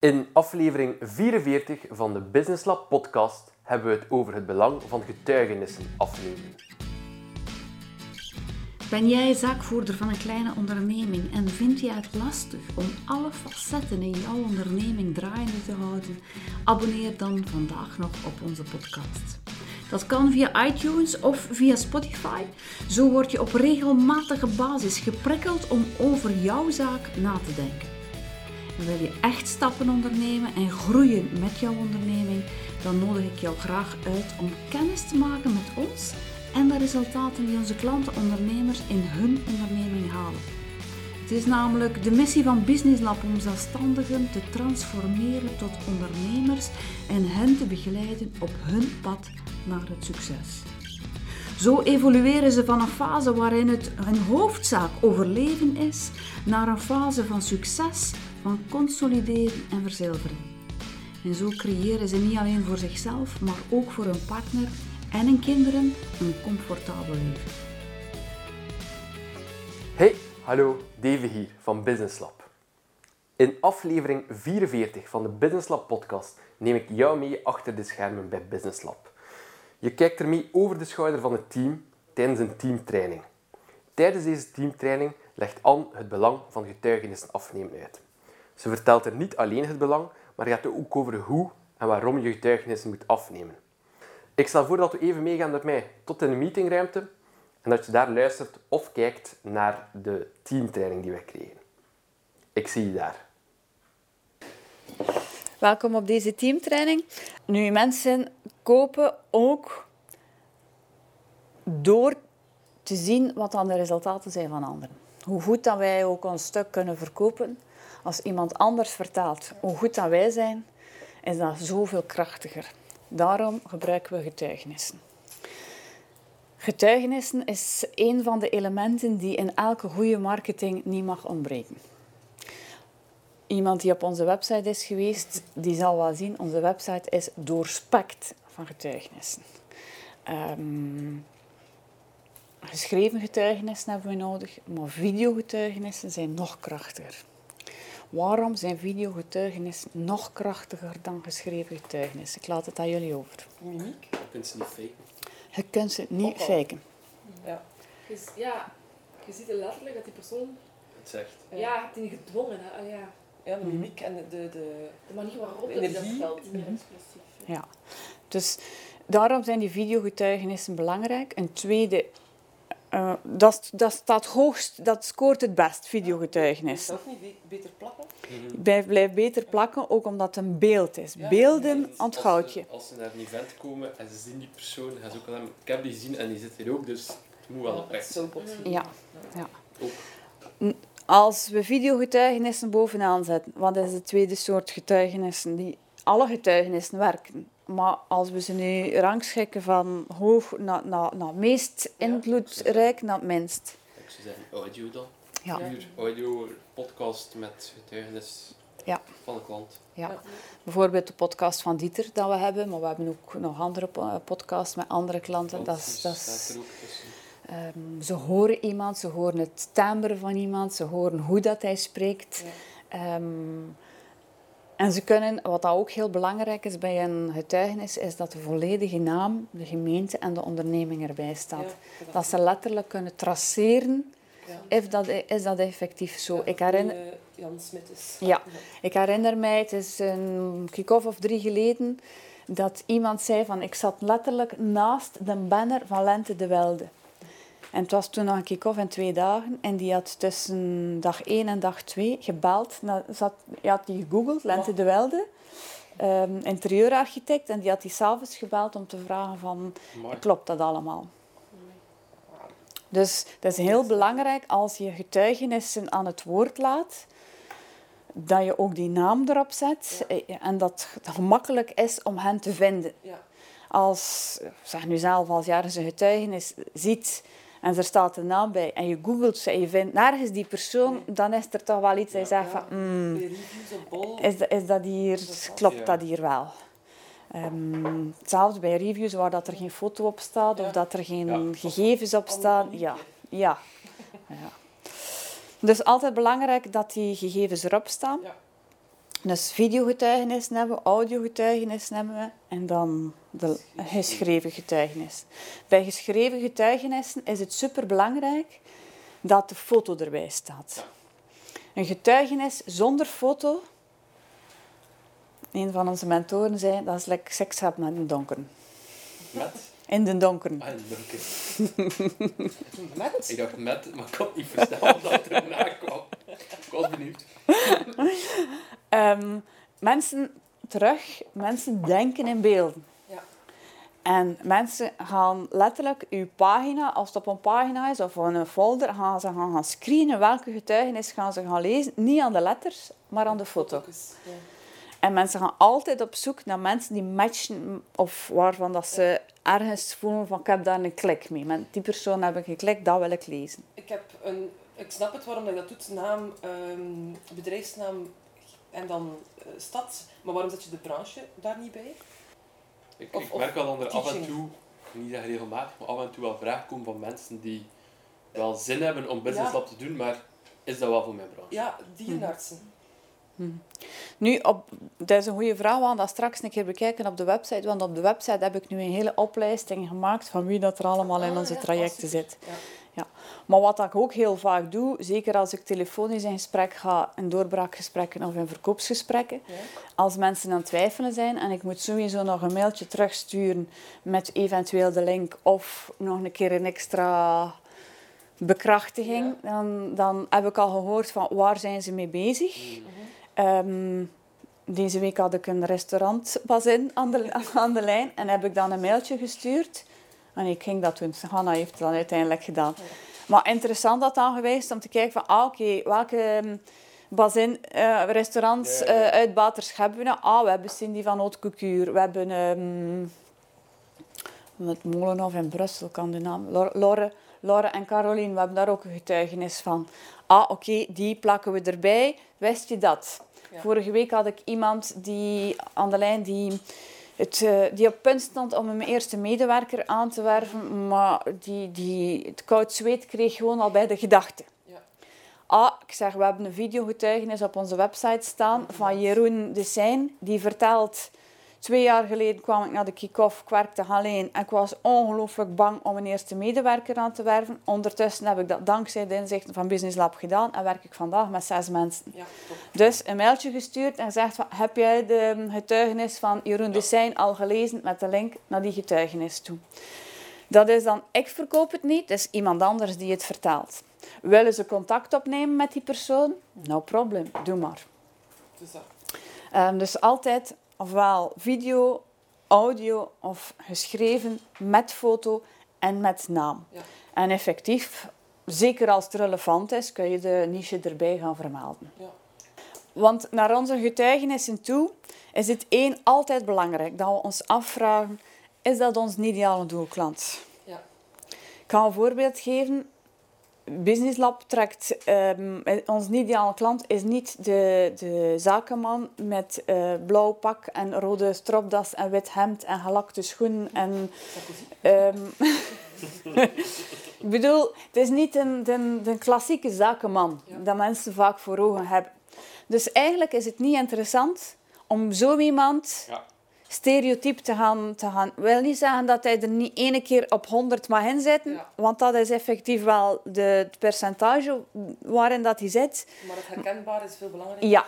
In aflevering 44 van de Business Lab podcast hebben we het over het belang van getuigenissen afnemen. Ben jij zaakvoerder van een kleine onderneming en vind je het lastig om alle facetten in jouw onderneming draaiende te houden? Abonneer dan vandaag nog op onze podcast. Dat kan via iTunes of via Spotify. Zo word je op regelmatige basis geprikkeld om over jouw zaak na te denken. Wil je echt stappen ondernemen en groeien met jouw onderneming, dan nodig ik jou graag uit om kennis te maken met ons en de resultaten die onze klanten ondernemers in hun onderneming halen. Het is namelijk de missie van Business Lab om zelfstandigen te transformeren tot ondernemers en hen te begeleiden op hun pad naar het succes. Zo evolueren ze van een fase waarin het hun hoofdzaak overleven is, naar een fase van succes, van consolideren en verzilveren. En zo creëren ze niet alleen voor zichzelf, maar ook voor hun partner en hun kinderen een comfortabel leven. Hey, hallo, Dave hier van Business Lab. In aflevering 44 van de Business Lab podcast neem ik jou mee achter de schermen bij Business Lab. Je kijkt ermee over de schouder van het team tijdens een teamtraining. Tijdens deze teamtraining legt Anne het belang van getuigenissen afnemen uit. Ze vertelt er niet alleen het belang, maar gaat ook over hoe en waarom je getuigenissen moet afnemen. Ik stel voor dat we even meegaan met mij tot in de meetingruimte en dat je daar luistert of kijkt naar de teamtraining die wij kregen. Ik zie je daar. Welkom op deze teamtraining. Nu, mensen kopen ook door te zien wat dan de resultaten zijn van anderen. Hoe goed dat wij ook ons stuk kunnen verkopen, als iemand anders vertelt hoe goed dat wij zijn, is dat zoveel krachtiger. Daarom gebruiken we getuigenissen. Getuigenissen is een van de elementen die in elke goede marketing niet mag ontbreken. Iemand die op onze website is geweest, die zal wel zien, onze website is doorspekt van getuigenissen. Ehm, geschreven getuigenissen hebben we nodig, maar videogetuigenissen zijn nog krachtiger. Waarom zijn videogetuigenissen nog krachtiger dan geschreven getuigenissen? Ik laat het aan jullie over. Mimiek. Je kunt ze niet faken. Je kunt ze niet Ook al. faken. Ja. Je, z- ja, je ziet er letterlijk dat die persoon... Het zegt. Ja, je hebt die gedwongen. Hè. Allee, ja. Ja, de mimiek en de, de, de De manier waarop De dat hij dat energie. vertelt, meer explosief. Ja. Dus daarom zijn die videogetuigenissen belangrijk. Een tweede, eh, dat, dat staat hoogst, dat scoort het best, videogetuigenis. zelf niet be- beter plakken. Blijf, blijft beter plakken, ook omdat het een beeld is. Ja. Beelden onthoud je. Als ze naar een event komen en ze zien die persoon, gaan ze ook al hem, ik heb die gezien en die zit hier ook, dus het moet wel Ja, dat is echt. zo bot. Ja. ja. Ook. Als we videogetuigenissen bovenaan zetten, wat is de tweede soort getuigenissen? Die, alle getuigenissen werken. Maar als we ze nu rangschikken van hoog naar, naar, naar meest invloedrijk naar het minst. Ik zou zeggen audio dan. Ja. Audio, podcast met getuigenis Ja. van de klant. Ja. Bijvoorbeeld de podcast van Dieter dat we hebben, maar we hebben ook nog andere po- podcasts met andere klanten. Dat is, dat is, ehm, ze horen iemand, ze horen het timbre van iemand, ze horen hoe dat hij spreekt. Ehm, en ze kunnen, wat dat ook heel belangrijk is bij een getuigenis, is dat de volledige naam, de gemeente en de onderneming erbij staat. Dat ze letterlijk kunnen traceren, Ja. is dat, is dat effectief zo. Ik herinner, eh, Jan. Ja. Ik herinner mij, het is een kick-off of drie geleden, dat iemand zei van ik zat letterlijk naast de banner van Lente de Welde. En het was toen nog een kick-off in twee dagen en die had tussen dag 1 en dag 2 gebeld. Zat, je had die gegoogeld, Lente de Welde, ehm, interieurarchitect, en die had die s'avonds gebeld om te vragen van klopt dat allemaal? Dus dat is heel belangrijk als je getuigenissen aan het woord laat, dat je ook die naam erop zet eh, en dat het gemakkelijk is om hen te vinden. Ja. Als, zeg nu zelf, als je ergens een getuigenis ziet en er staat een naam bij en je googelt ze en je vindt nergens die persoon, dan is er toch wel iets dat je zegt van, mm, is, is dat hier, klopt dat hier wel? Ehm, hetzelfde bij reviews waar dat er geen foto op staat of dat er geen Ja. gegevens op staan. Ja, ja. ja. Dus altijd belangrijk dat die gegevens erop staan. Ja. Dus videogetuigenissen hebben we, audiogetuigenissen hebben we en dan de geschreven getuigenis. Bij geschreven getuigenissen is het superbelangrijk dat de foto erbij staat. Een getuigenis zonder foto, een van onze mentoren zei, dat is lekker seks hebben in de donker. Met? In de donker. Ah, in donker. Met? Ik dacht met, maar ik kon niet verstaan wat er erna kwam. Ik was benieuwd. Ehm, mensen, terug, mensen denken in beelden. En mensen gaan letterlijk uw pagina, als het op een pagina is of een folder, gaan ze gaan, gaan screenen welke getuigenis gaan ze gaan lezen. Niet aan de letters, maar aan de foto. Ja. En mensen gaan altijd op zoek naar mensen die matchen of waarvan dat ze ergens voelen van ik heb daar een klik mee. Met die persoon heb ik geklikt, dat wil ik lezen. Ik heb een... Ik snap het waarom je dat doet. Naam, ehm, bedrijfsnaam en dan eh, stad. Maar waarom zet je de branche daar niet bij? Ik, Of- ik of merk wel dat er af en toe, niet echt regelmatig, maar af en toe wel vragen komen van mensen die wel zin hebben om Business Ja. Lab te doen, maar is dat wel voor mijn branche? Ja, dierenartsen. Nu, op, dat is een goede vraag. We gaan dat straks een keer bekijken op de website. Want op de website heb ik nu een hele oplijsting gemaakt van wie dat er allemaal in Ah, onze ja, trajecten ah, zit. Ja. Ja. Maar wat ik ook heel vaak doe, zeker als ik telefonisch in gesprek ga, in doorbraakgesprekken of in verkoopsgesprekken, Ja. als mensen aan het twijfelen zijn en ik moet sowieso nog een mailtje terugsturen met eventueel de link of nog een keer een extra bekrachtiging, dan, dan heb ik al gehoord van waar zijn ze mee bezig. Ehm, deze week had ik een restaurantbazin aan de, aan de lijn en heb ik dan een mailtje gestuurd. En ik ging dat doen. Hanna heeft het dan uiteindelijk gedaan. Maar interessant dat dan geweest om te kijken van, ah, oké, welke ehm, bazin, eh, restaurants, eh, uitbaters hebben we nou? Ah, we hebben Cindy van Haute Couture. We hebben ehm het Molenhof in Brussel, kan de naam. Lor- Lorre, Lorre en Caroline, we hebben daar ook een getuigenis van. Ah, oké, die plakken we erbij. Wist je dat? Ja. Vorige week had ik iemand die aan de lijn die, het, eh, die op punt stond om een eerste medewerker aan te werven, maar die, die het koud zweet kreeg gewoon al bij de gedachte. Ja. Ah, ik zeg, we hebben een videogetuigenis op onze website staan van Jeroen de Seijn. Die vertelt, twee jaar geleden kwam ik naar de kick-off, ik werkte alleen en ik was ongelooflijk bang om een eerste medewerker aan te werven. Ondertussen heb ik dat dankzij de inzichten van Business Lab gedaan en werk ik vandaag met zes mensen. Ja. Dus een mailtje gestuurd en gezegd van, heb jij de getuigenis van Jeroen de Seijn al gelezen met de link naar die getuigenis toe. Dat is dan, ik verkoop het niet, het is iemand anders die het vertaalt. Willen ze contact opnemen met die persoon? No problem, doe maar. Dus dus altijd ofwel video, audio of geschreven met foto en met naam. Ja. En effectief, zeker als het relevant is, kun je de niche erbij gaan vermelden. Ja. Want naar onze getuigenissen toe is het één altijd belangrijk dat we ons afvragen: is dat ons ideale doelklant? Ja. Ik ga een voorbeeld geven. Business Lab trekt ehm, ons ideale klant is niet de, de zakenman met eh, blauw pak en rode stropdas en wit hemd en gelakte schoenen en. Ehm, ik bedoel, het is niet de, de, de klassieke zakenman Ja. dat mensen vaak voor ogen hebben. Dus eigenlijk is het niet interessant om zo iemand Ja. Stereotyp te gaan, te gaan... Wil niet zeggen dat hij er niet ene keer op 100 mag inzetten, Ja. want dat is effectief wel de, het percentage waarin dat hij zit. Maar het herkenbaar is veel belangrijker. Ja,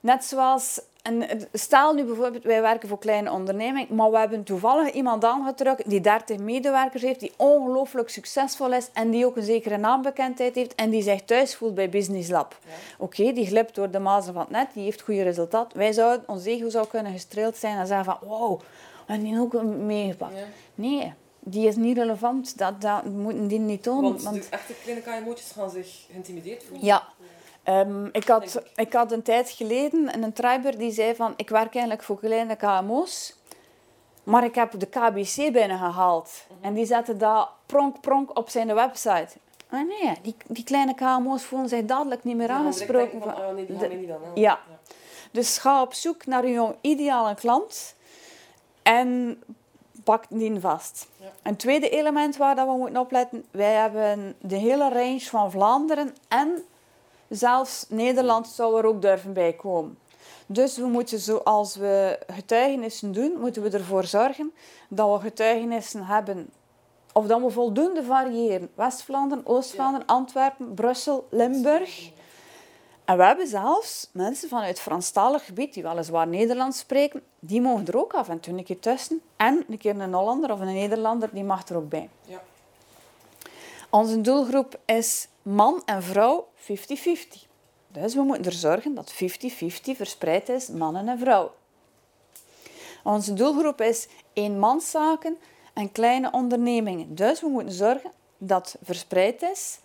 net zoals... En stel nu bijvoorbeeld, wij werken voor kleine onderneming, maar we hebben toevallig iemand aangetrokken die 30 medewerkers heeft, die ongelooflijk succesvol is en die ook een zekere naambekendheid heeft en die zich thuis voelt bij Business Lab. Ja. Oké, die glipt door de mazen van het net, die heeft goede resultaat. Wij zouden, ons ego zou kunnen gestreeld zijn en zeggen van, wow, we hebben die ook meegepakt. Ja. Nee, die is niet relevant, dat, dat moeten die niet tonen. Want, want- de echte kleine KMO'tjes gaan zich geïntimideerd voelen. ja. Ehm, ik, had, ik had een tijd geleden een treiber die zei van ik werk eigenlijk voor kleine KMO's, maar ik heb de KBC binnengehaald. En die zette dat pronk pronk op zijn website. Ah nee, die, die kleine KMO's voelen zich dadelijk niet meer aangesproken. van- nee, die gaan niet hè. ja. Dus ga op zoek naar jouw ideale klant en pak die vast. Ja. Een tweede element waar dat we moeten opletten, wij hebben de hele range van Vlaanderen en zelfs Nederland zou er ook durven bij komen. Dus we moeten, zoals we getuigenissen doen, moeten we ervoor zorgen dat we getuigenissen hebben of dat we voldoende variëren. West-Vlaanderen, Oost-Vlaanderen, Antwerpen, Brussel, Limburg. En we hebben zelfs mensen vanuit Franstalig gebied, die weliswaar Nederlands spreken, die mogen er ook af en toe een keer tussen. En een keer een Hollander of een Nederlander, die mag er ook bij. Ja. Onze doelgroep is man en vrouw 50-50. Dus we moeten er zorgen dat 50-50 verspreid is, mannen en vrouwen. Onze doelgroep is eenmanszaken en kleine ondernemingen. Dus we moeten zorgen dat verspreid is.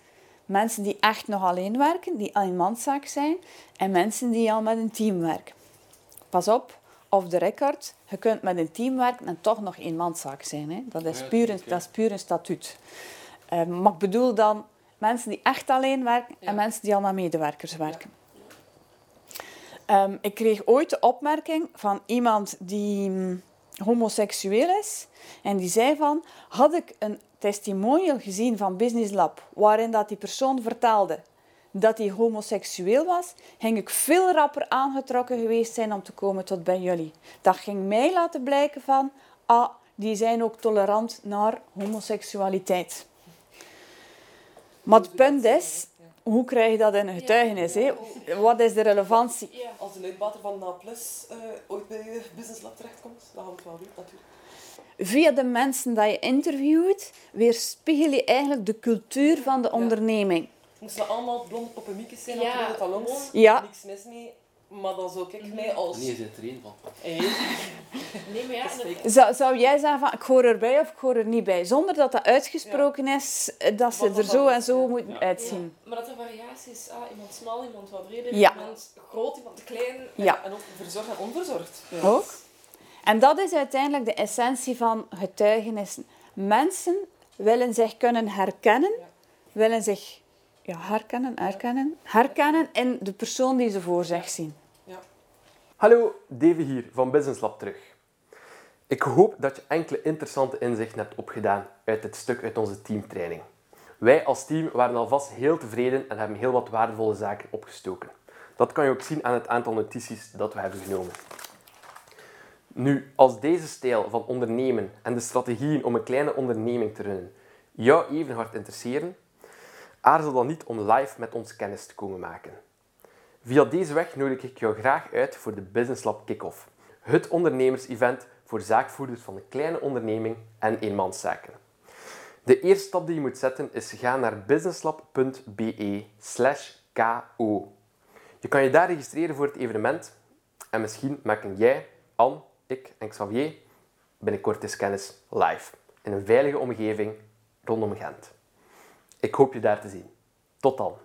Mensen die echt nog alleen werken, die eenmanszaak zijn, en mensen die al met een team werken. Pas op, of de record, je kunt met een team werken en toch nog eenmanszaak zijn. Hè. Dat, is puur een, dat is puur een statuut. Eh, maar ik bedoel dan mensen die echt alleen werken en mensen die al met medewerkers werken. Ehm, ik kreeg ooit de opmerking van iemand die mm, homoseksueel is. En die zei van, had ik een testimonial gezien van Business Lab, waarin dat die persoon vertelde dat hij homoseksueel was, ging ik veel rapper aangetrokken geweest zijn om te komen tot bij jullie. Dat ging mij laten blijken van, ah, die zijn ook tolerant naar homoseksualiteit. Maar het punt is, hoe krijg je dat in een getuigenis? hè? Wat is de relevantie? Ja. Als de uitbater van Na Plus eh, ooit bij je Business Lab terechtkomt, dan gaan we het wel doen, natuurlijk. Via de mensen die je interviewt, weerspiegel je eigenlijk de cultuur van de onderneming. Moesten allemaal blonde poppenmiekjes zijn, Ja, ja, dat talons? gewoon- Ja. Niks mis mee. Maar dan zou ik mij als... Nee, je zit er één van. Hey, Nee, maar ja. Zou, zou jij zeggen van ik hoor erbij of ik hoor er niet bij? Zonder dat dat uitgesproken is, eh, dat ze er zo en zo ja. moeten Ja. uitzien. Ja, maar dat er variatie is. Ah, iemand smal, iemand wat breder, Ja. iemand groot, iemand klein. Ja, En ook verzorgd en onverzorgd. ook. En dat is uiteindelijk de essentie van getuigenissen. Mensen willen zich kunnen herkennen, Ja. willen zich ja, herkennen, herkennen, herkennen in de persoon die ze voor zich zien. Hallo, Davy hier van Business Lab terug. Ik hoop dat je enkele interessante inzichten hebt opgedaan uit dit stuk uit onze teamtraining. Wij als team waren alvast heel tevreden en hebben heel wat waardevolle zaken opgestoken. Dat kan je ook zien aan het aantal notities dat we hebben genomen. Nu, als deze stijl van ondernemen en de strategieën om een kleine onderneming te runnen jou even hard interesseren, aarzel dan niet om live met ons kennis te komen maken. Via deze weg nodig ik jou graag uit voor de Business Lab Kick-Off. Het ondernemers-event voor zaakvoerders van een kleine onderneming en eenmanszaken. De eerste stap die je moet zetten is ga naar businesslab.be ko. Je kan je daar registreren voor het evenement en misschien maken jij, Anne, ik en Xavier binnenkort eens kennis live in een veilige omgeving rondom Gent. Ik hoop je daar te zien. Tot dan.